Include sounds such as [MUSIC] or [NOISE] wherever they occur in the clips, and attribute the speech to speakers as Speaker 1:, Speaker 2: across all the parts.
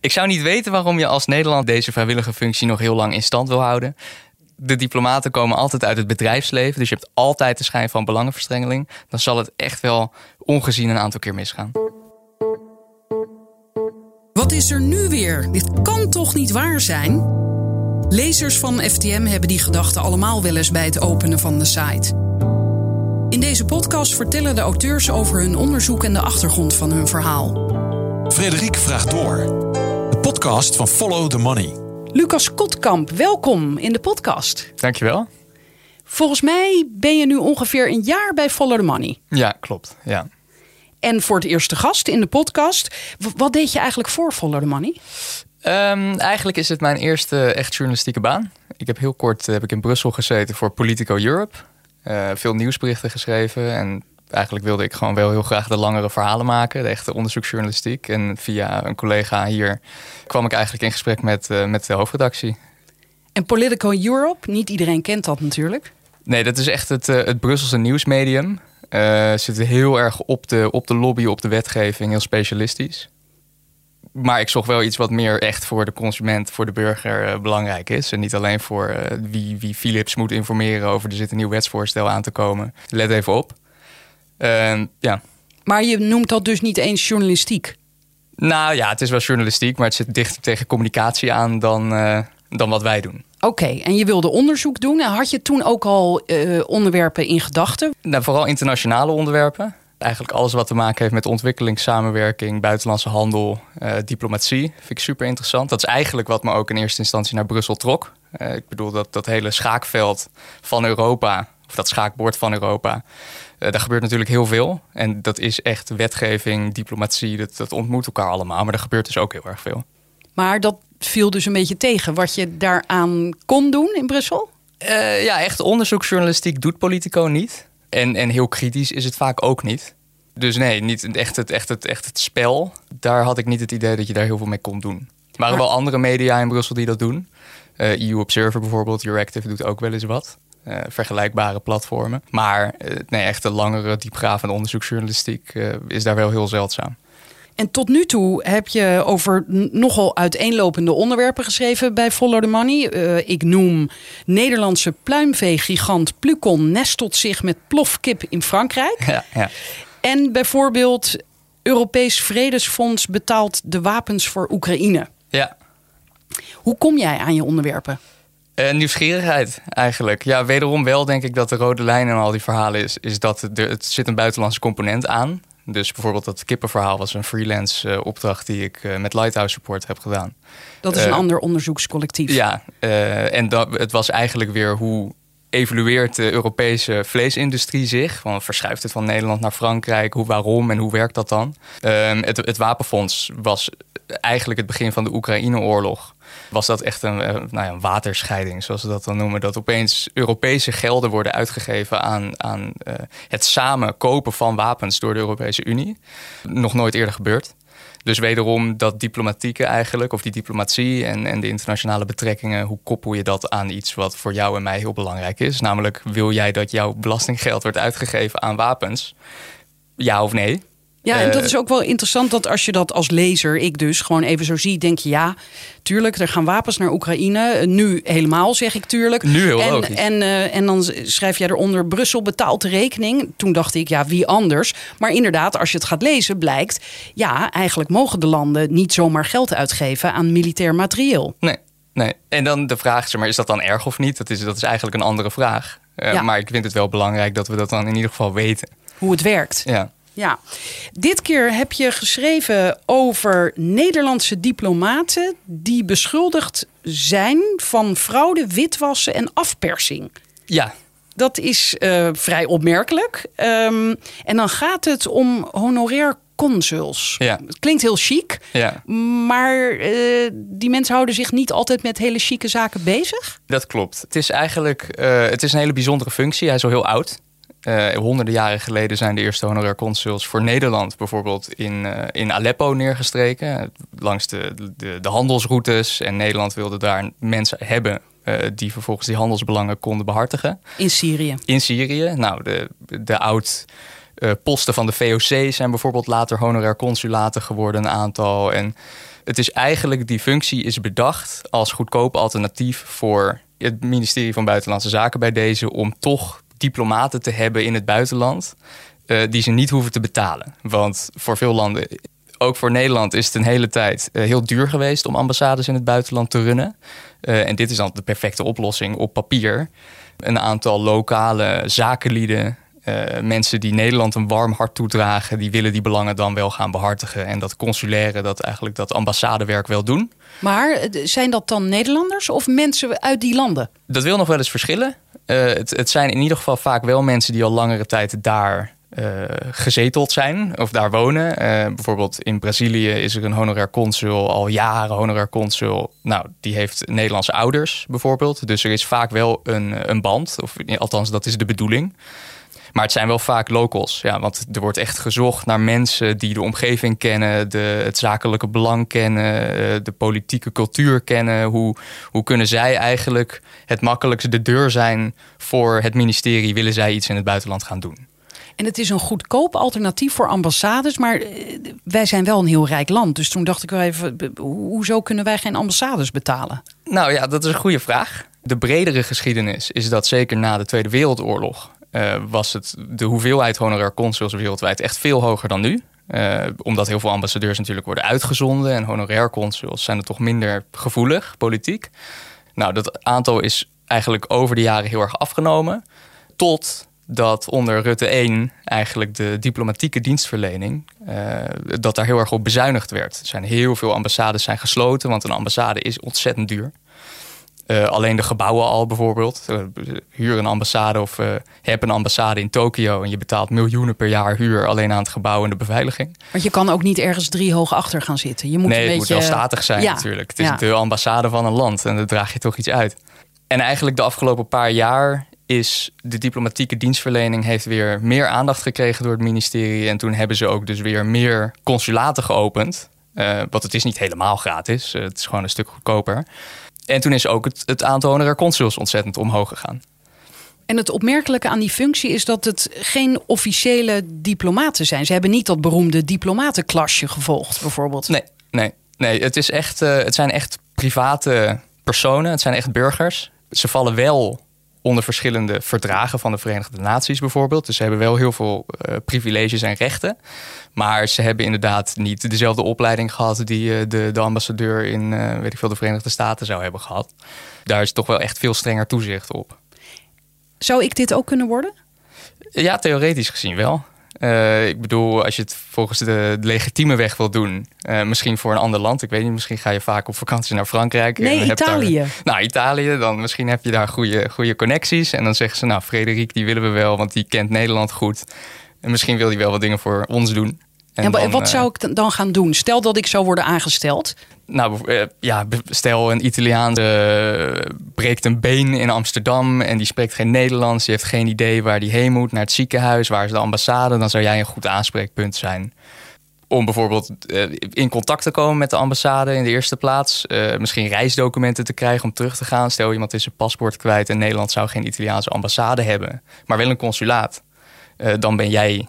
Speaker 1: Ik zou niet weten waarom je als Nederland deze vrijwillige functie nog heel lang in stand wil houden. De diplomaten komen altijd uit het bedrijfsleven, dus je hebt altijd de schijn van belangenverstrengeling. Dan zal het echt wel ongezien een aantal keer misgaan.
Speaker 2: Wat is er nu weer? Dit kan toch niet waar zijn? Lezers van FTM hebben die gedachten allemaal wel eens bij het openen van de site. In deze podcast vertellen de auteurs over hun onderzoek en de achtergrond van hun verhaal.
Speaker 3: Frederik vraagt door. De podcast van Follow the Money.
Speaker 2: Lucas Kotkamp, welkom in de podcast.
Speaker 1: Dankjewel.
Speaker 2: Volgens mij ben je nu ongeveer een jaar bij Follow the Money.
Speaker 1: Ja, klopt. Ja.
Speaker 2: En voor het eerste gast in de podcast. Wat deed je eigenlijk voor Follow the Money?
Speaker 1: Ehm, eigenlijk is het mijn eerste echt journalistieke baan. Ik heb heel kort eh, heb ik in Brussel gezeten voor Politico Europe. Eh, veel nieuwsberichten geschreven. En eigenlijk wilde ik gewoon wel heel graag de langere verhalen maken. De echte onderzoeksjournalistiek. En via een collega hier kwam ik eigenlijk in gesprek met, eh, met de hoofdredactie.
Speaker 2: En Politico Europe, niet iedereen kent dat natuurlijk.
Speaker 1: Nee, dat is echt het, eh, het Brusselse nieuwsmedium. Eh zit heel erg op de, op de lobby, op de wetgeving, heel specialistisch. Maar ik zocht wel iets wat meer echt voor de consument, voor de burger belangrijk is. En niet alleen voor wie, wie Philips moet informeren over er zit een nieuw wetsvoorstel aan te komen. Let even op. Ja.
Speaker 2: Maar je noemt dat dus niet eens journalistiek.
Speaker 1: Nou ja, het is wel journalistiek, maar het zit dichter tegen communicatie aan dan, eh, dan wat wij doen.
Speaker 2: Oké, en je wilde onderzoek doen. En had je toen ook al eh, onderwerpen in gedachten?
Speaker 1: Nou, vooral internationale onderwerpen. Eigenlijk alles wat te maken heeft met ontwikkeling, samenwerking, buitenlandse handel, eh, diplomatie. Vind ik super interessant. Dat is eigenlijk wat me ook in eerste instantie naar Brussel trok. Ik bedoel, dat, dat hele schaakveld van Europa, of dat schaakbord van Europa, eh, daar gebeurt natuurlijk heel veel. En dat is echt wetgeving, diplomatie, dat, dat ontmoet elkaar allemaal. Maar er gebeurt dus ook heel erg veel.
Speaker 2: Maar dat viel dus een beetje tegen wat je daaraan kon doen in Brussel.
Speaker 1: Eh, ja, echt onderzoeksjournalistiek doet Politico niet. En, en heel kritisch is het vaak ook niet. Dus nee, niet echt het, echt, het, echt het spel. Daar had ik niet het idee dat je daar heel veel mee kon doen. Er waren
Speaker 2: Maar-
Speaker 1: wel andere media in Brussel die dat doen. Eh, EU Observer bijvoorbeeld, Euractiv doet ook wel eens wat. Eh, vergelijkbare platformen. Maar eh, nee, echt de langere, diepgravende onderzoeksjournalistiek eh, is daar wel heel zeldzaam.
Speaker 2: En tot nu toe heb je over nogal uiteenlopende onderwerpen geschreven bij Follow the Money. Ik noem Nederlandse pluimveegigant Plucon nestelt zich met plofkip in Frankrijk.
Speaker 1: Ja, ja.
Speaker 2: En bijvoorbeeld Europees Vredesfonds betaalt de wapens voor Oekraïne.
Speaker 1: ja.
Speaker 2: Hoe kom jij aan je onderwerpen?
Speaker 1: Eh, nieuwsgierigheid eigenlijk. Ja, wederom wel denk ik dat de rode lijn in al die verhalen is, is dat het, er, het zit een buitenlandse component aan. Dus bijvoorbeeld dat kippenverhaal was een freelance eh, opdracht die ik eh, met Lighthouse Support heb gedaan.
Speaker 2: Dat is een ander onderzoekscollectief.
Speaker 1: Ja, en dat, het was eigenlijk weer hoe evolueert de Europese vleesindustrie zich? Want verschuift het van Nederland naar Frankrijk? Hoe, waarom en hoe werkt dat dan? Ehm, het, het wapenfonds was eigenlijk het begin van de Oekraïne-oorlog. Was dat echt een, eh, nou ja, een waterscheiding, zoals ze dat dan noemen? Dat opeens Europese gelden worden uitgegeven aan, aan eh, het samen kopen van wapens door de Europese Unie. Nog nooit eerder gebeurd. Dus wederom dat diplomatieke eigenlijk, of die diplomatie en, en de internationale betrekkingen, hoe koppel je dat aan iets wat voor jou en mij heel belangrijk is? Namelijk, wil jij dat jouw belastinggeld wordt uitgegeven aan wapens? Ja of nee?
Speaker 2: Ja, en
Speaker 1: Eh,
Speaker 2: dat is ook wel interessant dat als je dat als lezer, ik dus, gewoon even zo zie, denk je ja, tuurlijk, er gaan wapens naar Oekraïne. Eh, Nu helemaal, zeg ik tuurlijk.
Speaker 1: Nu heel
Speaker 2: en,
Speaker 1: logisch.
Speaker 2: En, eh, en dan schrijf jij eronder, Brussel betaalt de rekening. Toen dacht ik, ja, wie anders? Maar inderdaad, als je het gaat lezen, blijkt, ja, eigenlijk mogen de landen niet zomaar geld uitgeven aan militair materieel.
Speaker 1: Nee, nee. En dan de vraag, zeg maar, is dat dan erg of niet? Dat is, dat is eigenlijk een andere vraag. Eh,
Speaker 2: Ja.
Speaker 1: Maar ik vind het wel belangrijk dat we dat dan in ieder geval weten.
Speaker 2: Hoe het werkt.
Speaker 1: Ja.
Speaker 2: Ja, dit keer heb je geschreven over Nederlandse diplomaten die beschuldigd zijn van fraude, witwassen en afpersing.
Speaker 1: Ja,
Speaker 2: Dat is eh, vrij opmerkelijk. Ehm, en dan gaat het om honorair consuls.
Speaker 1: Ja.
Speaker 2: Het klinkt heel chic,
Speaker 1: ja.
Speaker 2: maar eh, die mensen houden zich niet altijd met hele chique zaken bezig.
Speaker 1: Dat klopt. Het is eigenlijk eh, het is een hele bijzondere functie. Hij is al heel oud. Eh, honderden jaren geleden zijn de eerste honorair consuls voor Nederland bijvoorbeeld in, eh, in Aleppo neergestreken. Langs de, de, de handelsroutes. En Nederland wilde daar mensen hebben eh, die vervolgens die handelsbelangen konden behartigen.
Speaker 2: In Syrië.
Speaker 1: In Syrië. Nou, de, de oud posten van de VOC zijn bijvoorbeeld later honorair consulaten geworden, een aantal. En Het is eigenlijk, die functie is bedacht als goedkoop alternatief voor het ministerie van Buitenlandse Zaken bij deze om toch diplomaten te hebben in het buitenland uh, die ze niet hoeven te betalen. Want voor veel landen, ook voor Nederland, is het een hele tijd uh, heel duur geweest om ambassades in het buitenland te runnen. Uh, en dit is dan de perfecte oplossing op papier. Een aantal lokale zakenlieden uh, mensen die Nederland een warm hart toedragen, die willen die belangen dan wel gaan behartigen. En dat consulaire, dat eigenlijk dat ambassadewerk wel doen.
Speaker 2: Maar zijn dat dan Nederlanders of mensen uit die landen?
Speaker 1: Dat wil nog wel eens verschillen. Uh, het, het, zijn in ieder geval vaak wel mensen die al langere tijd daar uh, gezeteld zijn of daar wonen. bijvoorbeeld in Brazilië is er een honorair consul, al jaren honorair consul. Nou, die heeft Nederlandse ouders bijvoorbeeld. Dus er is vaak wel een, een band, of althans dat is de bedoeling. Maar het zijn wel vaak locals. Ja, want er wordt echt gezocht naar mensen die de omgeving kennen, de, het zakelijke belang kennen, eh, de politieke cultuur kennen. Hoe, hoe kunnen zij eigenlijk het makkelijkste de deur zijn voor het ministerie? Willen zij iets in het buitenland gaan doen?
Speaker 2: En het is een goedkoop alternatief voor ambassades. Maar eh, wij zijn wel een heel rijk land. Dus toen dacht ik wel even, hoezo kunnen wij geen ambassades betalen?
Speaker 1: Nou ja, dat is een goede vraag. De bredere geschiedenis is dat zeker na de Tweede Wereldoorlog uh, was het de hoeveelheid honorair consuls wereldwijd echt veel hoger dan nu. Uh, omdat heel veel ambassadeurs natuurlijk worden uitgezonden en honorair consuls zijn er toch minder gevoelig, politiek. Nou, dat aantal is eigenlijk over de jaren heel erg afgenomen. Tot dat onder Rutte 1 eigenlijk de diplomatieke dienstverlening, uh, dat daar heel erg op bezuinigd werd. Er zijn heel veel ambassades zijn gesloten, want een ambassade is ontzettend duur. Uh, alleen de gebouwen al bijvoorbeeld. Uh, huur een ambassade of uh, heb een ambassade in Tokio en je betaalt miljoenen per jaar huur alleen aan het gebouw en de beveiliging.
Speaker 2: Want je kan ook niet ergens drie hoog achter gaan zitten. Je moet
Speaker 1: nee,
Speaker 2: een
Speaker 1: het
Speaker 2: beetje...
Speaker 1: moet wel statig zijn ja. natuurlijk. Het is ja. de ambassade van een land en daar draag je toch iets uit. En eigenlijk de afgelopen paar jaar is de diplomatieke dienstverlening heeft weer meer aandacht gekregen door het ministerie. En toen hebben ze ook dus weer meer consulaten geopend. want het is niet helemaal gratis. het is gewoon een stuk goedkoper. En toen is ook het, het aantal honorair consuls ontzettend omhoog gegaan.
Speaker 2: En het opmerkelijke aan die functie is dat het geen officiële diplomaten zijn. Ze hebben niet dat beroemde diplomatenklasje gevolgd, bijvoorbeeld.
Speaker 1: Nee, nee, nee. Het, is echt, uh, het zijn echt private personen. Het zijn echt burgers. Ze vallen wel onder verschillende verdragen van de Verenigde Naties bijvoorbeeld. Dus ze hebben wel heel veel uh, privileges en rechten. Maar ze hebben inderdaad niet dezelfde opleiding gehad die uh, de, de, ambassadeur in uh, weet ik veel, de Verenigde Staten zou hebben gehad. Daar is toch wel echt veel strenger toezicht op.
Speaker 2: Zou ik dit ook kunnen worden?
Speaker 1: Ja, theoretisch gezien wel. Uh, ik bedoel, als je het volgens de, legitieme weg wil doen, uh, misschien voor een ander land. Ik weet niet, misschien ga je vaak op vakantie naar Frankrijk.
Speaker 2: Nee,
Speaker 1: en
Speaker 2: Italië.
Speaker 1: Daar, nou, Italië, dan misschien heb je daar goede, goede connecties. En dan zeggen ze, nou, Frederik, die willen we wel, want die kent Nederland goed. En misschien wil hij wel wat dingen voor ons doen.
Speaker 2: En, en dan, wat uh, zou ik dan gaan doen? Stel dat ik zou worden aangesteld.
Speaker 1: Nou, ja, stel een Italiaan uh, breekt een been in Amsterdam en die spreekt geen Nederlands. Die heeft geen idee waar die heen moet, naar het ziekenhuis, waar is de ambassade. Dan zou jij een goed aanspreekpunt zijn. Om bijvoorbeeld in contact te komen met de ambassade in de eerste plaats. Uh, misschien reisdocumenten te krijgen om terug te gaan. Stel iemand is zijn paspoort kwijt en Nederland zou geen Italiaanse ambassade hebben, maar wel een consulaat. dan ben jij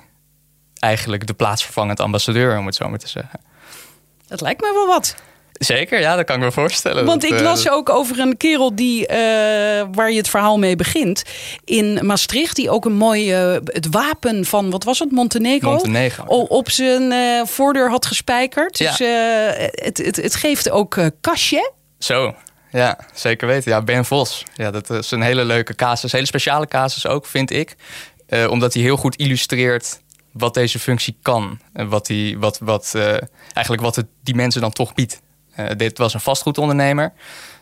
Speaker 1: eigenlijk de plaatsvervangend ambassadeur, om het zo maar te zeggen.
Speaker 2: Dat lijkt me wel wat.
Speaker 1: Zeker, ja, dat kan ik me voorstellen.
Speaker 2: Want
Speaker 1: dat,
Speaker 2: ik las uh, ook over een kerel die, uh, waar je het verhaal mee begint. In Maastricht, die ook een mooi uh, het wapen van, wat was het, Montenegro?
Speaker 1: Montenegro.
Speaker 2: Op zijn voordeur had gespijkerd.
Speaker 1: Ja.
Speaker 2: Dus het, het, het geeft ook kastje.
Speaker 1: Zo, ja, zeker weten. Ja, Ben Vos. Ja, dat is een hele leuke casus. Hele speciale casus ook, vind ik. omdat hij heel goed illustreert wat deze functie kan. En wat, die, wat, wat, eigenlijk wat het die mensen dan toch biedt. Uh, dit was een vastgoedondernemer.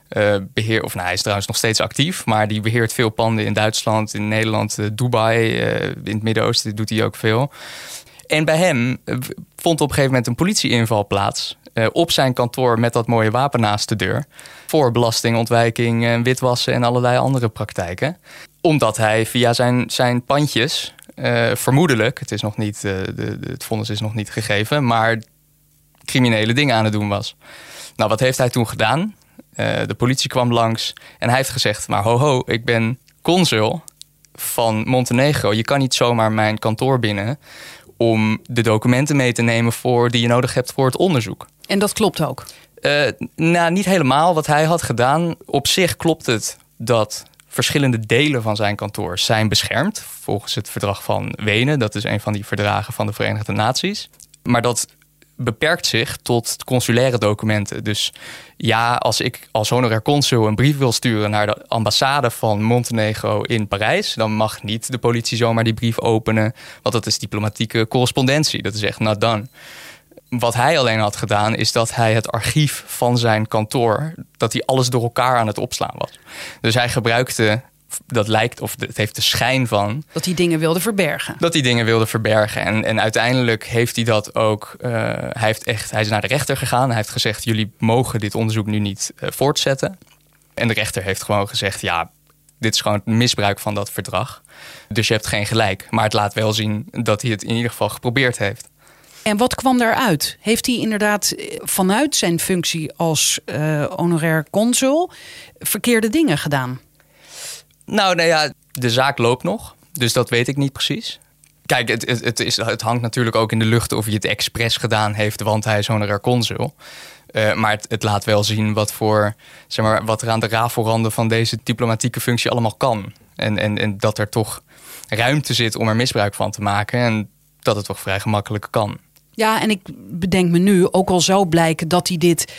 Speaker 1: Uh, beheer, of nou, hij is trouwens nog steeds actief, maar die beheert veel panden in Duitsland, in Nederland, Dubai, in het Midden-Oosten doet hij ook veel. En bij hem vond op een gegeven moment een politieinval plaats. op zijn kantoor met dat mooie wapen naast de deur. Voor belastingontwijking, witwassen en allerlei andere praktijken. Omdat hij via zijn, zijn pandjes, vermoedelijk, het, is nog niet, de, de, het vonnis is nog niet gegeven, maar criminele dingen aan het doen was. Nou, wat heeft hij toen gedaan? Uh, de politie kwam langs en hij heeft gezegd: Maar ho, ho, ik ben consul van Montenegro. Je kan niet zomaar mijn kantoor binnen om de documenten mee te nemen voor die je nodig hebt voor het onderzoek.
Speaker 2: En dat klopt ook.
Speaker 1: Nou, niet helemaal wat hij had gedaan. Op zich klopt het dat verschillende delen van zijn kantoor zijn beschermd volgens het verdrag van Wenen. Dat is een van die verdragen van de Verenigde Naties. Maar dat beperkt zich tot consulaire documenten. Dus ja, als ik als honorair consul een brief wil sturen naar de ambassade van Montenegro in Parijs, dan mag niet de politie zomaar die brief openen, want dat is diplomatieke correspondentie. Dat is echt not done. Wat hij alleen had gedaan, is dat hij het archief van zijn kantoor, dat hij alles door elkaar aan het opslaan was. Dus hij gebruikte dat lijkt, of het heeft de schijn van.
Speaker 2: Dat hij dingen wilde verbergen.
Speaker 1: Dat hij dingen wilde verbergen. En, en uiteindelijk heeft hij dat ook. Uh, hij, heeft echt, hij is naar de rechter gegaan. Hij heeft gezegd: jullie mogen dit onderzoek nu niet uh, voortzetten. En de rechter heeft gewoon gezegd: ja, dit is gewoon misbruik van dat verdrag. Dus je hebt geen gelijk. Maar het laat wel zien dat hij het in ieder geval geprobeerd heeft.
Speaker 2: En wat kwam daaruit? Heeft hij inderdaad eh, vanuit zijn functie als uh, honorair consul verkeerde dingen gedaan?
Speaker 1: Nou, nou ja, de zaak loopt nog. Dus dat weet ik niet precies. Kijk, het, het, is, het hangt natuurlijk ook in de lucht of hij het expres gedaan heeft, want hij is honorair consul. Uh, maar het, het, laat wel zien wat, voor, zeg maar, wat er aan de rafelranden van deze diplomatieke functie allemaal kan. En, en, en dat er toch ruimte zit om er misbruik van te maken. En dat het toch vrij gemakkelijk kan.
Speaker 2: Ja, en ik bedenk me nu, ook al zou blijken dat hij dit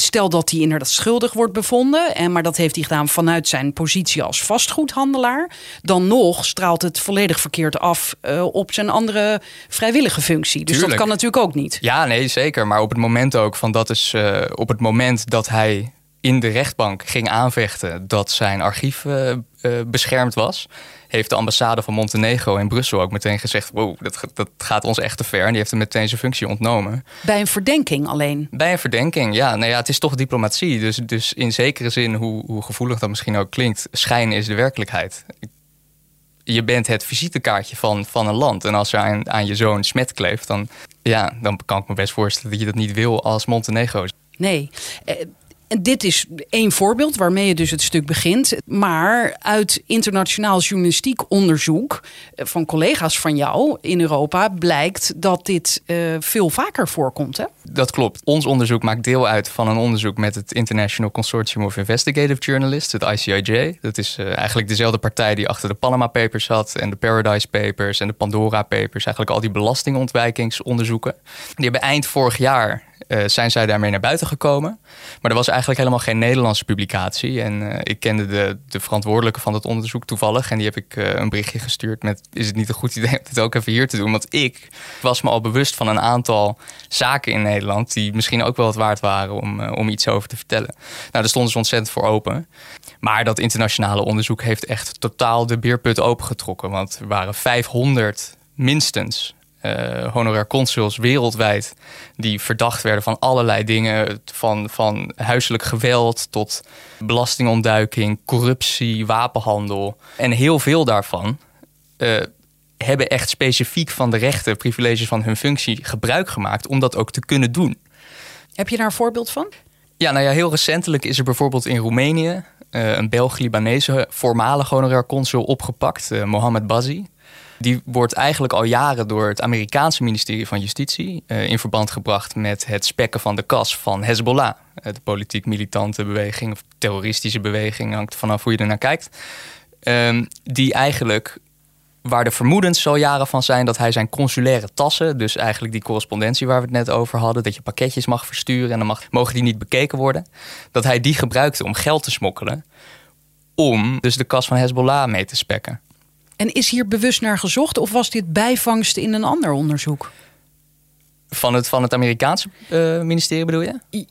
Speaker 2: Stel dat hij inderdaad schuldig wordt bevonden, en, maar dat heeft hij gedaan vanuit zijn positie als vastgoedhandelaar. Dan nog straalt het volledig verkeerd af uh, op zijn andere vrijwillige functie. Dus dat kan natuurlijk ook niet.
Speaker 1: Ja, nee, zeker. Maar op het moment ook van dat is uh, op het moment dat hij in de rechtbank ging aanvechten dat zijn archief uh, beschermd was heeft de ambassade van Montenegro in Brussel ook meteen gezegd: wow, dat, dat gaat ons echt te ver. En die heeft hem meteen zijn functie ontnomen.
Speaker 2: Bij een verdenking alleen?
Speaker 1: Bij een verdenking, ja. Nou ja, het is toch diplomatie. Dus, dus in zekere zin, hoe, hoe gevoelig dat misschien ook klinkt, schijn is de werkelijkheid. Je bent het visitekaartje van, van een land. En als je aan, aan je zoon smet kleeft, dan, ja, dan kan ik me best voorstellen dat je dat niet wil als Montenegro.
Speaker 2: Nee. Eh, en dit is één voorbeeld waarmee je dus het stuk begint. Maar uit internationaal journalistiek onderzoek eh, van collega's van jou in Europa blijkt dat dit uh, veel vaker voorkomt. Hè?
Speaker 1: Dat klopt. Ons onderzoek maakt deel uit van een onderzoek met het International Consortium of Investigative Journalists, het ICIJ. Dat is uh, eigenlijk dezelfde partij die achter de Panama Papers zat en de Paradise Papers en de Pandora Papers. Eigenlijk al die belastingontwijkingsonderzoeken. Die hebben eind vorig jaar uh, zijn zij daarmee naar buiten gekomen. Maar er was eigenlijk helemaal geen Nederlandse publicatie. En uh, ik kende de, de verantwoordelijke van het onderzoek toevallig. En die heb ik een berichtje gestuurd met... is het niet een goed idee om dit ook even hier te doen? Want ik was me al bewust van een aantal zaken in Nederland... die misschien ook wel het waard waren om, om iets over te vertellen. Nou, daar stonden ze ontzettend voor open. Maar dat internationale onderzoek heeft echt totaal de beerput opengetrokken. Want er waren 500 minstens uh, honorair consuls wereldwijd die verdacht werden van allerlei dingen, van, van huiselijk geweld tot belastingontduiking, corruptie, wapenhandel. En heel veel daarvan uh, hebben echt specifiek van de rechten, privileges van hun functie gebruik gemaakt om dat ook te kunnen doen.
Speaker 2: Heb je daar een voorbeeld van?
Speaker 1: Ja, nou ja, heel recentelijk is er bijvoorbeeld in Roemenië uh, een Belg-Libanese voormalig honorair consul opgepakt, uh, Mohammed Bazi. Die wordt eigenlijk al jaren door het Amerikaanse ministerie van Justitie uh, in verband gebracht met het spekken van de kas van Hezbollah. De politiek militante beweging of terroristische beweging, hangt vanaf hoe je er naar kijkt. Um, die eigenlijk waar de vermoedens zo jaren van zijn dat hij zijn consulaire tassen, dus eigenlijk die correspondentie waar we het net over hadden, dat je pakketjes mag versturen en dan mag, mogen die niet bekeken worden, dat hij die gebruikte om geld te smokkelen, om dus de kas van Hezbollah mee te spekken.
Speaker 2: En is hier bewust naar gezocht of was dit bijvangst in een ander onderzoek?
Speaker 1: Van het, van het Amerikaanse uh, ministerie bedoel je?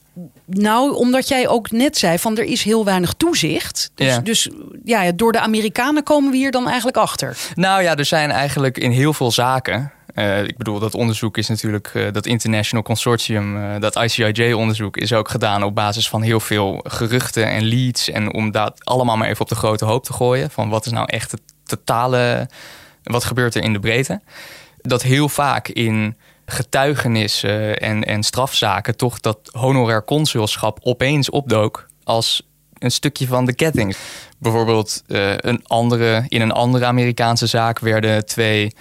Speaker 2: Nou, omdat jij ook net zei van er is heel weinig toezicht. Dus ja. dus ja, door de Amerikanen komen we hier dan eigenlijk achter.
Speaker 1: Nou ja, er zijn eigenlijk in heel veel zaken. Uh, ik bedoel, dat onderzoek is natuurlijk, uh, dat International Consortium, uh, dat ICIJ-onderzoek, is ook gedaan op basis van heel veel geruchten en leads. En om dat allemaal maar even op de grote hoop te gooien. Van wat is nou echt het totale. Wat gebeurt er in de breedte? Dat heel vaak in getuigenissen en, en strafzaken toch dat honorair consulschap opeens opdook als een stukje van de ketting. Bijvoorbeeld uh, een andere, in een andere Amerikaanse zaak werden twee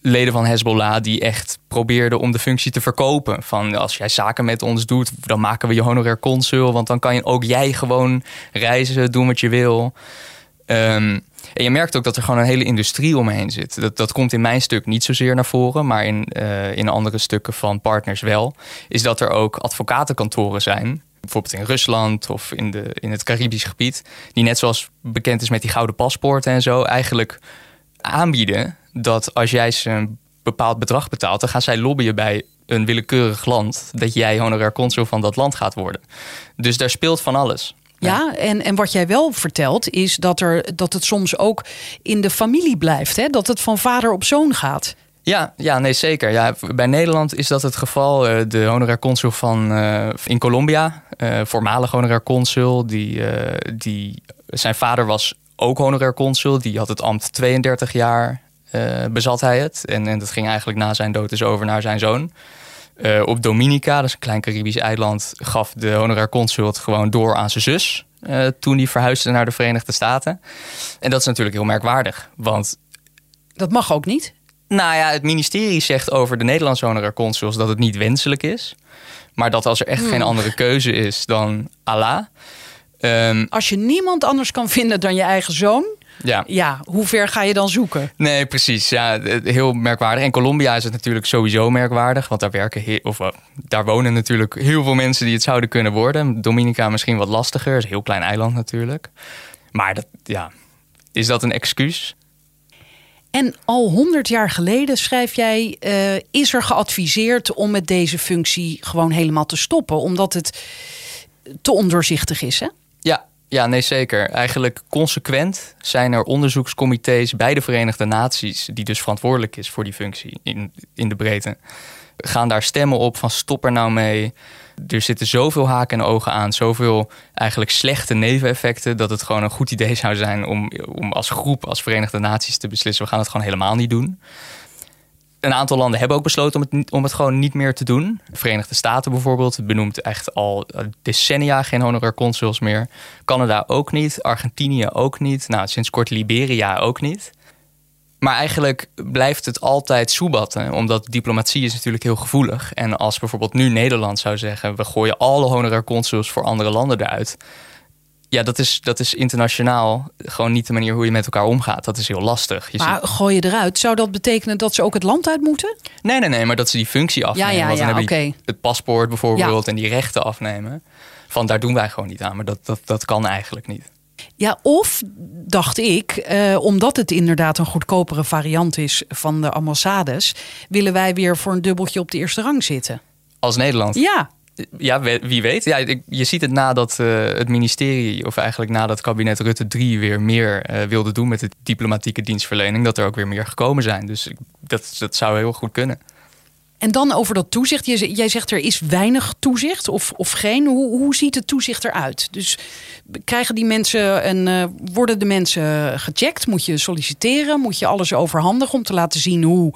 Speaker 1: leden van Hezbollah die echt probeerden om de functie te verkopen. Van als jij zaken met ons doet, dan maken we je honorair consul. Want dan kan je ook jij gewoon reizen, doen wat je wil. Ehm, en je merkt ook dat er gewoon een hele industrie omheen zit. Dat, dat komt in mijn stuk niet zozeer naar voren, maar in, uh, in andere stukken van partners wel. Is dat er ook advocatenkantoren zijn. Bijvoorbeeld in Rusland of in, de, in het Caribisch gebied. Die net zoals bekend is met die gouden paspoorten en zo. Eigenlijk aanbieden dat als jij ze een bepaald bedrag betaalt, dan gaan zij lobbyen bij een willekeurig land dat jij honorair consul van dat land gaat worden. Dus daar speelt van alles.
Speaker 2: Ja, en, en wat jij wel vertelt is dat, er, dat het soms ook in de familie blijft. Hè? Dat het van vader op zoon gaat.
Speaker 1: Ja, ja, nee, zeker. Ja, bij Nederland is dat het geval. Eh, de honorair consul van, uh, in Colombia, uh, voormalig honorair consul, die, die, zijn vader was ook honorair consul. Die had het ambt 32 jaar, bezat hij het. En, en dat ging eigenlijk na zijn dood dus over naar zijn zoon. Uh, op Dominica, dat is een klein Caribisch eiland, gaf de honorair consul het gewoon door aan zijn zus. Uh, toen hij verhuisde naar de Verenigde Staten. En dat is natuurlijk heel merkwaardig. Want.
Speaker 2: Dat mag ook niet?
Speaker 1: Nou ja, het ministerie zegt over de Nederlandse honorair consuls dat het niet wenselijk is. Maar dat als er echt geen hmm. andere keuze is dan Allah.
Speaker 2: Um, als je niemand anders kan vinden dan je eigen zoon, ja. ja, hoe ver ga je dan zoeken?
Speaker 1: Nee, precies. Ja, heel merkwaardig. In Colombia is het natuurlijk sowieso merkwaardig, want daar werken of uh, daar wonen natuurlijk heel veel mensen die het zouden kunnen worden. Dominica misschien wat lastiger, is een heel klein eiland natuurlijk. Maar dat, ja, is dat een excuus?
Speaker 2: En al honderd jaar geleden, schrijf jij, uh, is er geadviseerd om met deze functie gewoon helemaal te stoppen, omdat het te ondoorzichtig is, hè?
Speaker 1: Ja, nee, zeker. Eigenlijk consequent zijn er onderzoekscomité's bij de Verenigde Naties, die dus verantwoordelijk is voor die functie in, in de breedte, gaan daar stemmen op van stop er nou mee. Er zitten zoveel haken en ogen aan, zoveel eigenlijk slechte neveneffecten, dat het gewoon een goed idee zou zijn om, om als groep, als Verenigde Naties te beslissen, we gaan het gewoon helemaal niet doen een aantal landen hebben ook besloten om het, om het gewoon niet meer te doen. De Verenigde Staten bijvoorbeeld benoemt echt al decennia geen honorair consuls meer. Canada ook niet, Argentinië ook niet. Nou, sinds kort Liberia ook niet. Maar eigenlijk blijft het altijd soebatten, omdat diplomatie is natuurlijk heel gevoelig. En als bijvoorbeeld nu Nederland zou zeggen: we gooien alle honorair consuls voor andere landen eruit ja, dat is, dat is internationaal gewoon niet de manier hoe je met elkaar omgaat. Dat is heel lastig.
Speaker 2: Je maar gooi je eruit, zou dat betekenen dat ze ook het land uit moeten?
Speaker 1: Nee, nee, nee, maar dat ze die functie afnemen. Ja, ja, ja, oké. Het paspoort bijvoorbeeld en die rechten afnemen. Van daar doen wij gewoon niet aan, maar dat, dat, dat kan eigenlijk niet.
Speaker 2: Ja, of dacht ik, eh, omdat het inderdaad een goedkopere variant is van de ambassades, willen wij weer voor een dubbeltje op de eerste rang zitten.
Speaker 1: Als Nederland?
Speaker 2: Ja.
Speaker 1: Ja, wie weet. Ja, je ziet het nadat uh, het ministerie, of eigenlijk nadat kabinet Rutte 3 weer meer uh, wilde doen met de diplomatieke dienstverlening, dat er ook weer meer gekomen zijn. Dus dat, dat zou heel goed kunnen.
Speaker 2: En dan over dat toezicht. Jij zegt er is weinig toezicht of, of geen. Hoe, hoe ziet het toezicht eruit? Dus krijgen die mensen een, uh, worden de mensen gecheckt? Moet je solliciteren? Moet je alles overhandigen om te laten zien hoe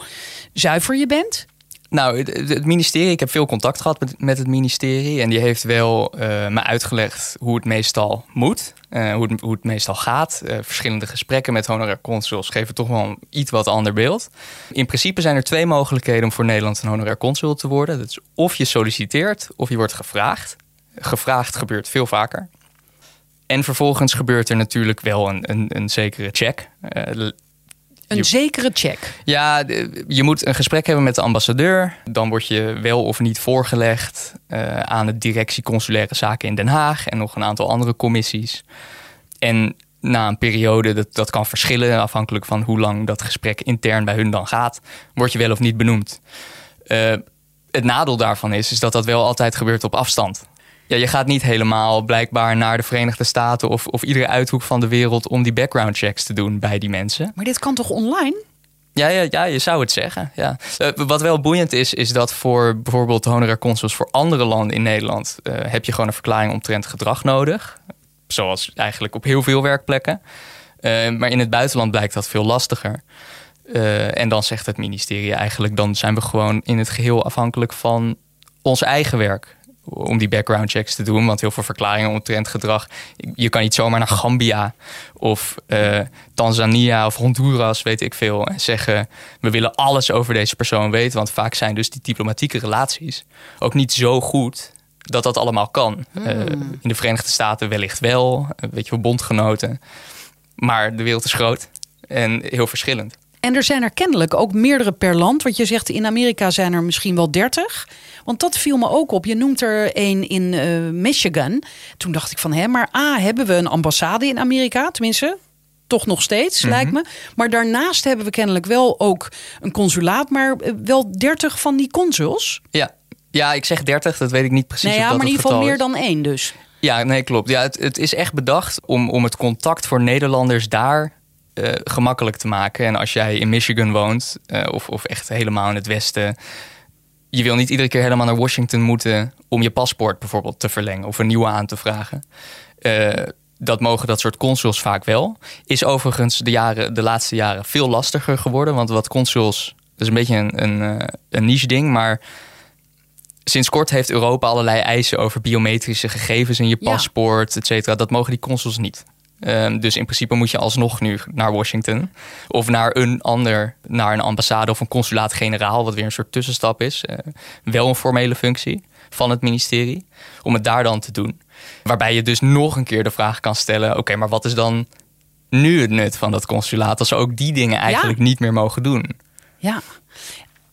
Speaker 2: zuiver je bent?
Speaker 1: Nou, het, ministerie, ik heb veel contact gehad met, met het ministerie. En die heeft wel uh, me uitgelegd hoe het meestal moet. Uh, hoe, het, hoe het meestal gaat. Uh, verschillende gesprekken met honorair consuls geven toch wel een iets wat ander beeld. In principe zijn er twee mogelijkheden om voor Nederland een honorair consul te worden. Dat is of je solliciteert of je wordt gevraagd. Gevraagd gebeurt veel vaker. En vervolgens gebeurt er natuurlijk wel een, een, een zekere check.
Speaker 2: Een zekere check.
Speaker 1: Ja, je moet een gesprek hebben met de ambassadeur. Dan word je wel of niet voorgelegd uh, aan de directie consulaire zaken in Den Haag en nog een aantal andere commissies. En na een periode, dat, dat kan verschillen afhankelijk van hoe lang dat gesprek intern bij hun dan gaat, word je wel of niet benoemd. Uh, het nadeel daarvan is, is dat dat wel altijd gebeurt op afstand ja, je gaat niet helemaal blijkbaar naar de Verenigde Staten of, of iedere uithoek van de wereld om die background checks te doen bij die mensen.
Speaker 2: Maar dit kan toch online?
Speaker 1: Ja, ja, ja, je zou het zeggen. Ja. Uh, wat wel boeiend is, is dat voor bijvoorbeeld honorair consuls voor andere landen in Nederland uh, heb je gewoon een verklaring omtrent gedrag nodig. Zoals eigenlijk op heel veel werkplekken. Uh, maar in het buitenland blijkt dat veel lastiger. en dan zegt het ministerie eigenlijk, dan zijn we gewoon in het geheel afhankelijk van ons eigen werk om die background checks te doen. Want heel veel verklaringen omtrent gedrag. Je kan niet zomaar naar Gambia of uh, Tanzania of Honduras, weet ik veel, en zeggen: we willen alles over deze persoon weten. Want vaak zijn dus die diplomatieke relaties ook niet zo goed dat dat allemaal kan. Hmm. Eh, in de Verenigde Staten wellicht wel, weet je bondgenoten. Maar de wereld is groot en heel verschillend.
Speaker 2: En er zijn er kennelijk ook meerdere per land. Want je zegt in Amerika zijn er misschien wel dertig. Want dat viel me ook op. Je noemt er een in uh, Michigan. Toen dacht ik van, hè, maar A, hebben we een ambassade in Amerika? Tenminste, toch nog steeds, mhm. lijkt me. Maar daarnaast hebben we kennelijk wel ook een consulaat. Maar eh, wel dertig van die consuls.
Speaker 1: Ja. ja, ik zeg dertig. Dat weet ik niet precies.
Speaker 2: Nee, ja, maar in ieder geval meer dan één dus.
Speaker 1: Ja, nee, klopt. Ja, het, het is echt bedacht om, om het contact voor Nederlanders daar uh, gemakkelijk te maken. En als jij in Michigan woont, uh, of, of echt helemaal in het westen. Je wil niet iedere keer helemaal naar Washington moeten om je paspoort bijvoorbeeld te verlengen of een nieuwe aan te vragen. Uh, dat mogen dat soort consuls vaak wel. Is overigens de, jaren, de laatste jaren veel lastiger geworden. Want wat consuls, dat is een beetje een, een, een niche ding, maar sinds kort heeft Europa allerlei eisen over biometrische gegevens in je paspoort, ja. et cetera. Dat mogen die consuls niet. Um, dus in principe moet je alsnog nu naar Washington. Of naar een ander, naar een ambassade of een consulaat-generaal, wat weer een soort tussenstap is. Uh, wel een formele functie van het ministerie. Om het daar dan te doen. Waarbij je dus nog een keer de vraag kan stellen: oké, maar wat is dan nu het nut van dat consulaat als ze ook die dingen eigenlijk niet meer mogen doen?
Speaker 2: Ja.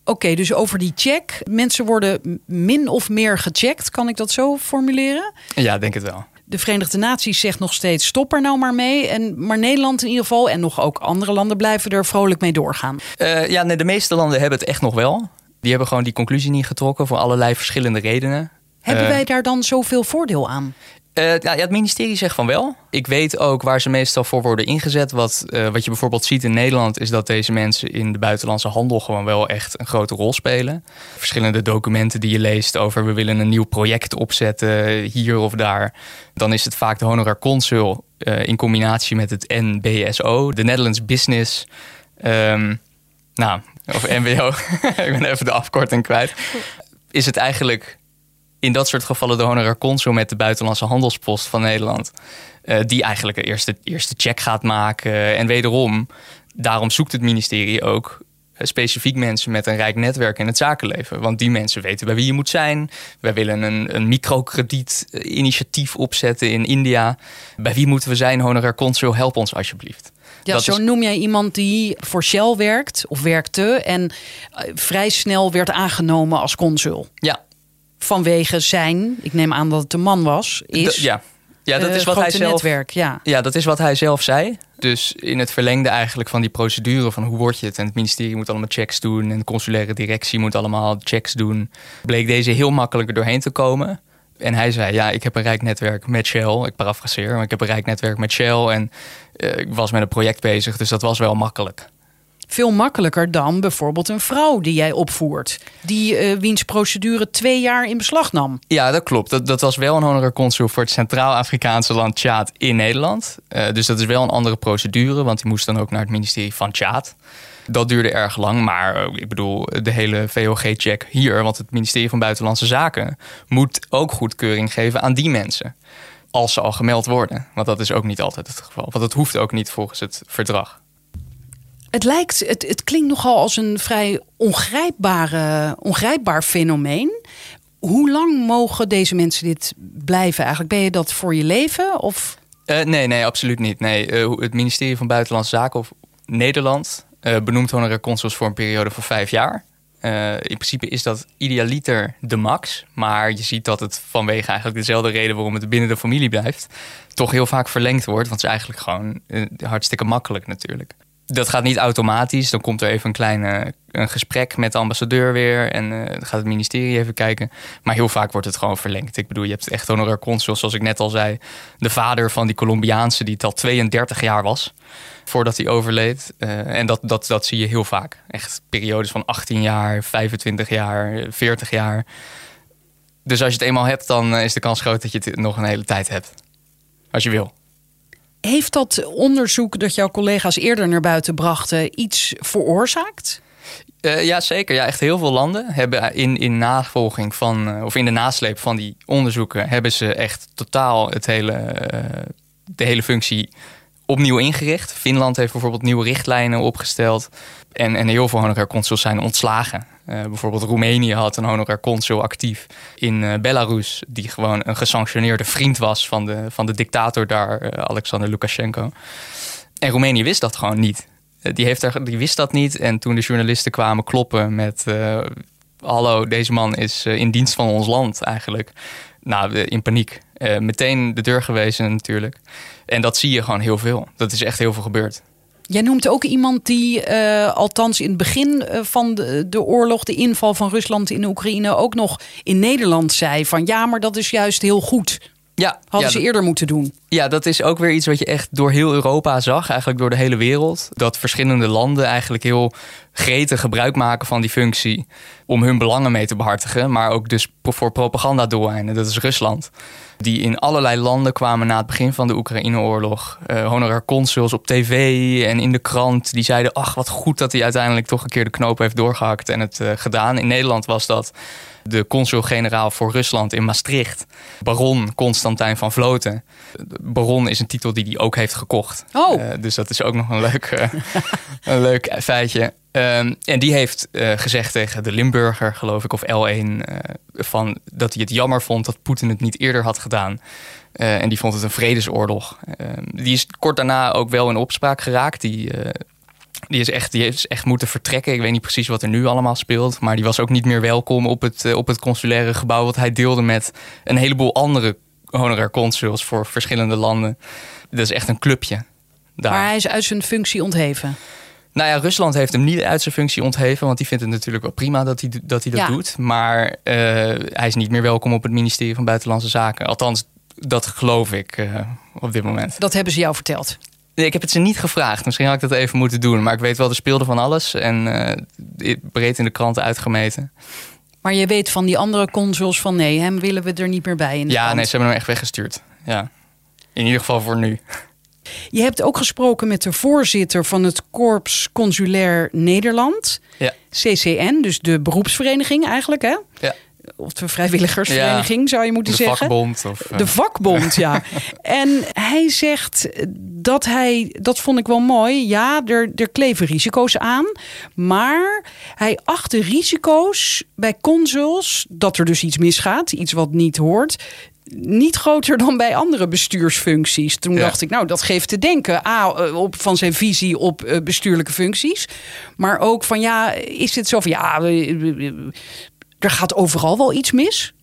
Speaker 2: Oké, dus over die check. Mensen worden min of meer gecheckt. Kan ik dat zo formuleren?
Speaker 1: Ja, denk het wel
Speaker 2: de Verenigde Naties zegt nog steeds: stop er nou maar mee. En, maar Nederland in ieder geval en nog ook andere landen blijven er vrolijk mee doorgaan.
Speaker 1: Uh, ja, nee, de meeste landen hebben het echt nog wel. Die hebben gewoon die conclusie niet getrokken voor allerlei verschillende redenen.
Speaker 2: Hebben uh, wij daar dan zoveel voordeel aan?
Speaker 1: Uh, ja, het ministerie zegt van wel. Ik weet ook waar ze meestal voor worden ingezet. Wat, uh, wat je bijvoorbeeld ziet in Nederland is dat deze mensen in de buitenlandse handel gewoon wel echt een grote rol spelen. Verschillende documenten die je leest over we willen een nieuw project opzetten hier of daar. Dan is het vaak de honorar consul in combinatie met het NBSO, de Netherlands Business. Um, nou, of NBO. [LAUGHS] ik ben even de afkorting kwijt. Is het eigenlijk in dat soort gevallen de honorar consul met de buitenlandse handelspost van Nederland. Uh, die eigenlijk de eerste, eerste check gaat maken. En wederom, daarom zoekt het ministerie ook eh, specifiek mensen met een rijk netwerk in het zakenleven. Want die mensen weten bij wie je moet zijn. Wij willen een, een microkredietinitiatief opzetten in India. Bij wie moeten we zijn, honorar consul? Help ons alsjeblieft.
Speaker 2: Ja, dat zo noem jij iemand die voor Shell werkt of werkte en eh, vrij snel werd aangenomen als consul.
Speaker 1: Ja,
Speaker 2: vanwege zijn, ik neem aan dat het een man was, is.
Speaker 1: ja. Ja, dat is wat hij zelf.
Speaker 2: Netwerk, ja.
Speaker 1: ja, dat is wat hij zelf zei. Dus in het verlengde eigenlijk van die procedure van hoe word je het en het ministerie moet allemaal checks doen en de consulaire directie moet allemaal checks doen, bleek deze heel makkelijk er doorheen te komen. En hij zei: Ja, ik heb een rijk netwerk met Shell. Ik parafraseer, maar ik heb een rijk netwerk met Shell. En uh, ik was met een project bezig, dus dat was wel makkelijk
Speaker 2: veel makkelijker dan bijvoorbeeld een vrouw die jij opvoert. Die uh, wiens procedure twee jaar in beslag nam.
Speaker 1: Ja, dat klopt. Dat, dat was wel een honorar consul voor het Centraal-Afrikaanse land Tjaad in Nederland. Uh, dus dat is wel een andere procedure, want die moest dan ook naar het ministerie van Tjaad. Dat duurde erg lang, maar uh, ik bedoel, de hele VOG-check hier, want het ministerie van Buitenlandse Zaken moet ook goedkeuring geven aan die mensen. Als ze al gemeld worden. Want dat is ook niet altijd het geval. Want dat hoeft ook niet volgens het verdrag.
Speaker 2: Het lijkt, het, het klinkt nogal als een vrij ongrijpbare, ongrijpbaar fenomeen. Hoe lang mogen deze mensen dit blijven eigenlijk? Ben je dat voor je leven? Of?
Speaker 1: Uh, nee, nee, absoluut niet. Nee, uh, het ministerie van Buitenlandse Zaken of Nederland uh, benoemt honorair consuls voor een periode van vijf jaar. in principe is dat idealiter de max. Maar je ziet dat het vanwege eigenlijk dezelfde reden waarom het binnen de familie blijft, toch heel vaak verlengd wordt. Want het is eigenlijk gewoon hartstikke makkelijk natuurlijk dat gaat niet automatisch. Dan komt er even een klein een gesprek met de ambassadeur weer. En uh, dan gaat het ministerie even kijken. Maar heel vaak wordt het gewoon verlengd. Ik bedoel, je hebt echt honorar consul, zoals ik net al zei. De vader van die Colombiaanse, die het al 32 jaar was. Voordat hij overleed. Uh, en dat, dat, dat zie je heel vaak. Echt periodes van 18 jaar, 25 jaar, 40 jaar. Dus als je het eenmaal hebt, dan is de kans groot dat je het nog een hele tijd hebt. Als je wil.
Speaker 2: Heeft dat onderzoek dat jouw collega's eerder naar buiten brachten iets veroorzaakt?
Speaker 1: Uh, ja, zeker. Ja, echt heel veel landen hebben in, in navolging van, uh, of in de nasleep van die onderzoeken, hebben ze echt totaal het hele, uh, de hele functie opnieuw ingericht. Finland heeft bijvoorbeeld nieuwe richtlijnen opgesteld. En, en heel veel honorair consuls zijn ontslagen. bijvoorbeeld Roemenië had een honorair consul actief in Belarus, die gewoon een gesanctioneerde vriend was van de, van de dictator daar, Alexander Lukashenko. En Roemenië wist dat gewoon niet. Eh, die, heeft er, die wist dat niet. En toen de journalisten kwamen kloppen met... Hallo, deze man is eh, in dienst van ons land eigenlijk. Nou, in paniek. Meteen de deur gewezen natuurlijk. En dat zie je gewoon heel veel. Dat is echt heel veel gebeurd.
Speaker 2: Jij noemt ook iemand die, althans in het begin van de, de, oorlog, de inval van Rusland in Oekraïne, ook nog in Nederland zei: van ja, maar dat is juist heel goed.
Speaker 1: Ja,
Speaker 2: hadden ze eerder moeten doen.
Speaker 1: Ja, dat is ook weer iets wat je echt door heel Europa zag, eigenlijk door de hele wereld. Dat verschillende landen eigenlijk heel gretig gebruik maken van die functie om hun belangen mee te behartigen, maar ook dus voor propagandadoeleinden. Dat is Rusland. Die in allerlei landen kwamen na het begin van de Oekraïne-oorlog. Uh, honorair consuls op tv en in de krant. Die zeiden, ach wat goed dat hij uiteindelijk toch een keer de knoop heeft doorgehakt en het uh, gedaan. In Nederland was dat de consul-generaal voor Rusland in Maastricht, baron Constantijn van Vloten. Baron is een titel die hij ook heeft gekocht.
Speaker 2: Oh.
Speaker 1: Uh, dus dat is ook nog een leuk, uh, [LAUGHS] een leuk feitje. Um, en die heeft uh, gezegd tegen de Limburger, geloof ik, of L1, van, dat hij het jammer vond dat Poetin het niet eerder had gedaan. en die vond het een vredesoorlog. Ehm, die is kort daarna ook wel in opspraak geraakt. Die die is, echt, die heeft echt moeten vertrekken. Ik weet niet precies wat er nu allemaal speelt. Maar die was ook niet meer welkom op het, eh, op het consulaire gebouw. Wat hij deelde met een heleboel andere honorair consuls voor verschillende landen. Dat is echt een clubje. Daar.
Speaker 2: Maar hij is uit zijn functie ontheven.
Speaker 1: Nou ja, Rusland heeft hem niet uit zijn functie ontheven. Want die vindt het natuurlijk wel prima dat hij, dat, hij dat doet. Maar uh, hij is niet meer welkom op het ministerie van Buitenlandse Zaken. Althans, dat geloof ik uh, op dit moment.
Speaker 2: Dat hebben ze jou verteld?
Speaker 1: Nee, ik heb het ze niet gevraagd. Misschien had ik dat even moeten doen. Maar ik weet wel, er speelde van alles. En uh, breed in de kranten uitgemeten.
Speaker 2: Maar je weet van die andere consuls van nee, hem willen we er niet meer bij. In
Speaker 1: ja, krant. nee, ze hebben hem echt weggestuurd. Ja. In ieder geval voor nu.
Speaker 2: Je hebt ook gesproken met de voorzitter van het Korps Consulair Nederland.
Speaker 1: Ja.
Speaker 2: CCN, dus de beroepsvereniging eigenlijk, hè?
Speaker 1: Ja
Speaker 2: of de vrijwilligersvereniging zou je moeten
Speaker 1: de
Speaker 2: zeggen.
Speaker 1: Vakbond of,
Speaker 2: De vakbond, ja. [LAUGHS] en hij zegt dat hij, dat vond ik wel mooi, ja, er, er kleven risico's aan. Maar hij acht de risico's bij consuls, dat er dus iets misgaat, iets wat niet hoort, niet groter dan bij andere bestuursfuncties. Toen dacht ik, nou, dat geeft te denken. A, op, van zijn visie op bestuurlijke functies. Maar ook van, ja, is het zo van, ja, er gaat overal wel iets mis?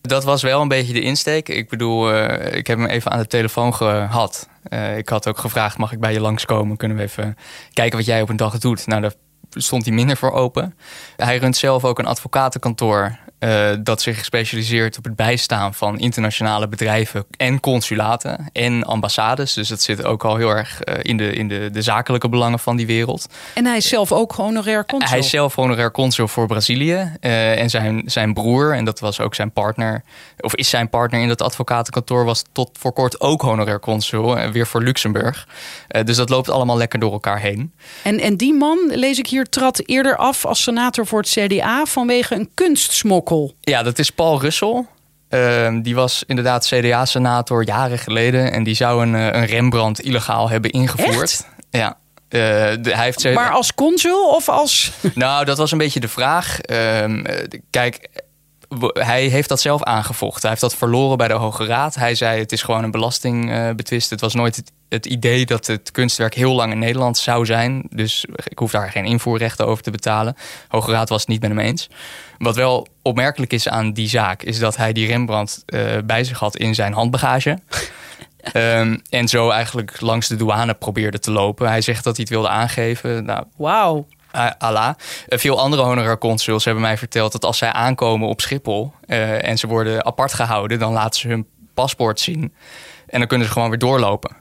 Speaker 1: Dat was wel een beetje de insteek. Ik bedoel, uh, ik heb hem even aan de telefoon gehad. Uh, ik had ook gevraagd, mag ik bij je langskomen? Kunnen we even kijken wat jij op een dag doet? Nou, daar stond hij minder voor open. Hij runt zelf ook een advocatenkantoor uh, dat zich specialiseert op het bijstaan van internationale bedrijven en consulaten en ambassades. Dus dat zit ook al heel erg uh, in, de, in de, de zakelijke belangen van die wereld.
Speaker 2: En hij is zelf ook honorair consul?
Speaker 1: Hij is zelf honorair consul voor Brazilië. Uh, en zijn, zijn broer, en dat was ook zijn partner, of is zijn partner in dat advocatenkantoor, was tot voor kort ook honorair consul, weer voor Luxemburg. dus dat loopt allemaal lekker door elkaar heen.
Speaker 2: En, en die man, lees ik hier, trad eerder af als senator voor het CDA vanwege een kunstsmokkel.
Speaker 1: Ja, dat is Paul Russell. Uh, die was inderdaad CDA-senator jaren geleden. En die zou een, eh, een Rembrandt illegaal hebben ingevoerd.
Speaker 2: Echt?
Speaker 1: Ja. Uh, de, hij heeft
Speaker 2: maar als consul of als. [LAUGHS]
Speaker 1: Nou, dat was een beetje de vraag. Uh, kijk, hij heeft dat zelf aangevochten. Hij heeft dat verloren bij de Hoge Raad. Hij zei: het is gewoon een belastingbetwist. het was nooit het, het, idee dat het kunstwerk heel lang in Nederland zou zijn. Dus ik hoef daar geen invoerrechten over te betalen. Hoge Raad was het niet met hem eens. Wat wel opmerkelijk is aan die zaak, is dat hij die Rembrandt uh, bij zich had in zijn handbagage. um, [LAUGHS] en zo eigenlijk langs de douane probeerde te lopen. Hij zegt dat hij het wilde aangeven. Nou,
Speaker 2: Wauw.
Speaker 1: Uh, Allah. Uh, veel andere honorair consuls hebben mij verteld dat als zij aankomen op Schiphol uh, en ze worden apart gehouden, dan laten ze hun paspoort zien en dan kunnen ze gewoon weer doorlopen.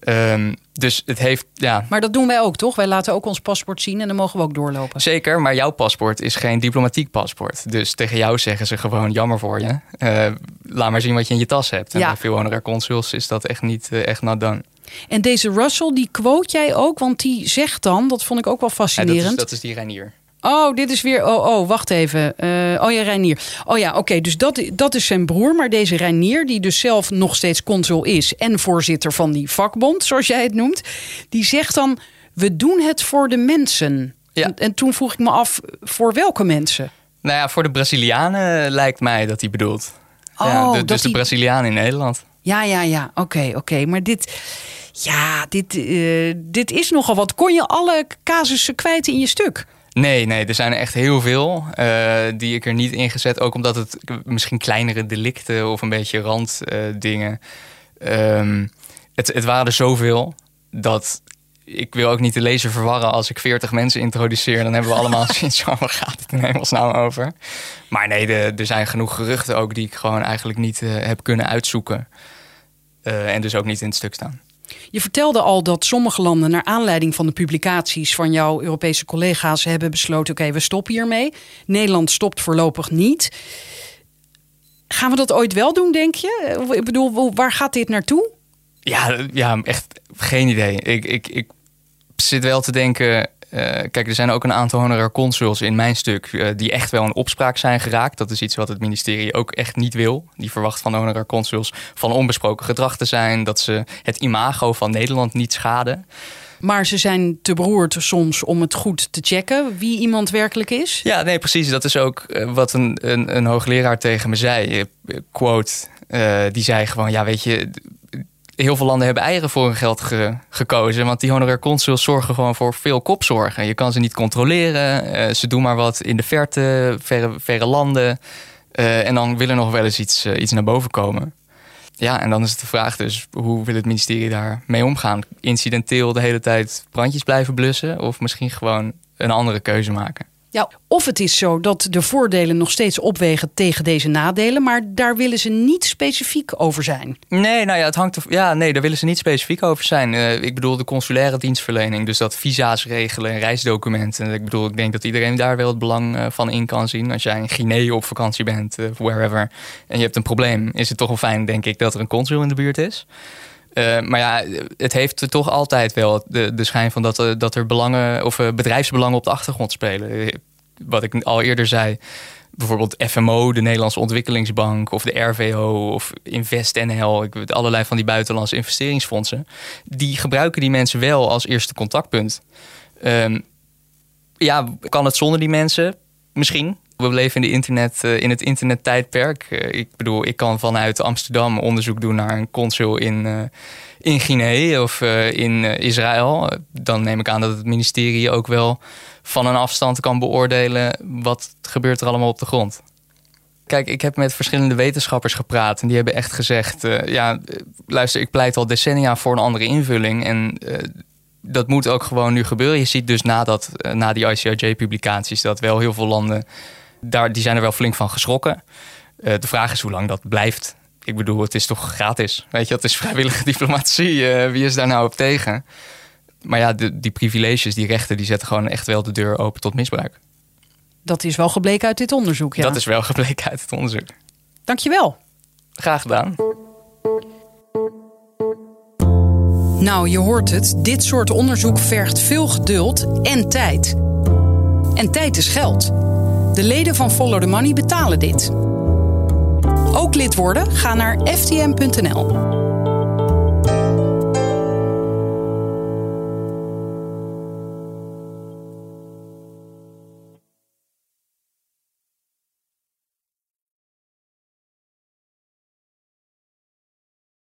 Speaker 1: Ehm, dus het heeft, ja.
Speaker 2: Maar dat doen wij ook, toch? Wij laten ook ons paspoort zien en dan mogen we ook doorlopen.
Speaker 1: Zeker, maar jouw paspoort is geen diplomatiek paspoort. Dus tegen jou zeggen ze gewoon jammer voor je. Uh, laat maar zien wat je in je tas hebt. En ja. bij veel honorair consuls is dat echt niet uh, echt not done.
Speaker 2: En deze Russell, die quote jij ook, want die zegt dan, dat vond ik ook wel fascinerend. Ja, dat, is,
Speaker 1: dat is die Reinier.
Speaker 2: Oh, dit is weer. Oh, oh wacht even. Uh, oh ja, Reinier. Oh ja, oké. dus dat, dat is zijn broer. Maar deze Reinier, die dus zelf nog steeds consul is. en voorzitter van die vakbond, zoals jij het noemt. die zegt dan: We doen het voor de mensen. Ja. En, en toen vroeg ik me af: voor welke mensen?
Speaker 1: Nou ja, voor de Brazilianen lijkt mij dat hij bedoelt. Oh, ja, de, dus de Brazilianen in Nederland.
Speaker 2: Ja, ja, ja. Oké, oké. Maar dit. Ja, dit, uh, dit is nogal wat. Kon je alle casussen kwijt in je stuk?
Speaker 1: Nee, nee, er zijn er echt heel veel uh, die ik er niet ingezet. Ook omdat het misschien kleinere delicten of een beetje randdingen. Uh, um, het, het waren er zoveel dat ik wil ook niet de lezer verwarren als ik 40 mensen introduceer. Dan hebben we allemaal [LAUGHS] van, waar gaat het in hemelsnaam over? Maar nee, de, er zijn genoeg geruchten ook die ik gewoon eigenlijk niet uh, heb kunnen uitzoeken. Uh, en dus ook niet in het stuk staan.
Speaker 2: Je vertelde al dat sommige landen, naar aanleiding van de publicaties van jouw Europese collega's, hebben besloten: oké, we stoppen hiermee. Nederland stopt voorlopig niet. Gaan we dat ooit wel doen, denk je? Ik bedoel, waar gaat dit naartoe?
Speaker 1: Ja, ja echt geen idee. Ik, ik, ik zit wel te denken. Uh, kijk, er zijn ook een aantal honorair consuls in mijn stuk uh, die echt wel in opspraak zijn geraakt. Dat is iets wat het ministerie ook echt niet wil. Die verwacht van de honorair consuls van onbesproken gedrag te zijn, dat ze het imago van Nederland niet schaden.
Speaker 2: Maar ze zijn te beroerd soms om het goed te checken wie iemand werkelijk is.
Speaker 1: Ja, nee, precies. Dat is ook uh, wat een, een, een, hoogleraar tegen me zei. Quote, die zei gewoon: Ja, weet je, heel veel landen hebben eieren voor hun geld gekozen. Want die honorair consuls zorgen gewoon voor veel kopzorgen. Je kan ze niet controleren. Uh, ze doen maar wat in de verte, verre, verre landen. Uh, en dan wil er nog wel eens iets, uh, iets naar boven komen. Ja, en dan is het de vraag dus, hoe wil het ministerie daar mee omgaan? Incidenteel de hele tijd brandjes blijven blussen? Of misschien gewoon een andere keuze maken?
Speaker 2: Ja, of het is zo dat de voordelen nog steeds opwegen tegen deze nadelen, maar daar willen ze niet specifiek over zijn.
Speaker 1: Nee, nou ja, het hangt er, ja, nee, daar willen ze niet specifiek over zijn. Uh, ik bedoel de consulaire dienstverlening, dus dat visa's regelen en reisdocumenten. Ik bedoel, ik denk dat iedereen daar wel het belang uh, van in kan zien. Als jij in Guinea op vakantie bent, uh, wherever, en je hebt een probleem, is het toch wel fijn, denk ik, dat er een consul in de buurt is. Uh, maar ja, het heeft toch altijd wel de, de schijn van dat, dat er belangen of uh, bedrijfsbelangen op de achtergrond spelen. Wat ik al eerder zei, bijvoorbeeld FMO, de Nederlandse Ontwikkelingsbank, of de RVO of InvestNL, allerlei van die buitenlandse investeringsfondsen, die gebruiken die mensen wel als eerste contactpunt. Um, ja, kan het zonder die mensen? Misschien. We leven in, de internet, uh, in het internettijdperk. Uh, ik bedoel, ik kan vanuit Amsterdam onderzoek doen naar een consul in, uh, in Guinea of in Israël. Dan neem ik aan dat het ministerie ook wel van een afstand kan beoordelen wat gebeurt er allemaal op de grond. Kijk, ik heb met verschillende wetenschappers gepraat en die hebben echt gezegd: ja, luister, ik pleit al decennia voor een andere invulling en dat moet ook gewoon nu gebeuren. Je ziet dus na, dat, na die ICRJ-publicaties dat wel heel veel landen daar, die zijn er wel flink van geschrokken. Uh, de vraag is hoe lang dat blijft. Ik bedoel, het is toch gratis. Weet je, het is vrijwillige [LAUGHS] diplomatie. Uh, wie is daar nou op tegen? Maar ja, de, die privileges, die rechten, die zetten gewoon echt wel de deur open tot misbruik.
Speaker 2: Dat is wel gebleken uit dit onderzoek, ja.
Speaker 1: Dat is wel gebleken uit het onderzoek.
Speaker 2: Dankjewel.
Speaker 1: Graag gedaan.
Speaker 2: Nou, je hoort het. Dit soort onderzoek vergt veel geduld en tijd. En tijd is geld. De leden van Follow the Money betalen dit. Ook lid worden? Ga naar ftm.nl.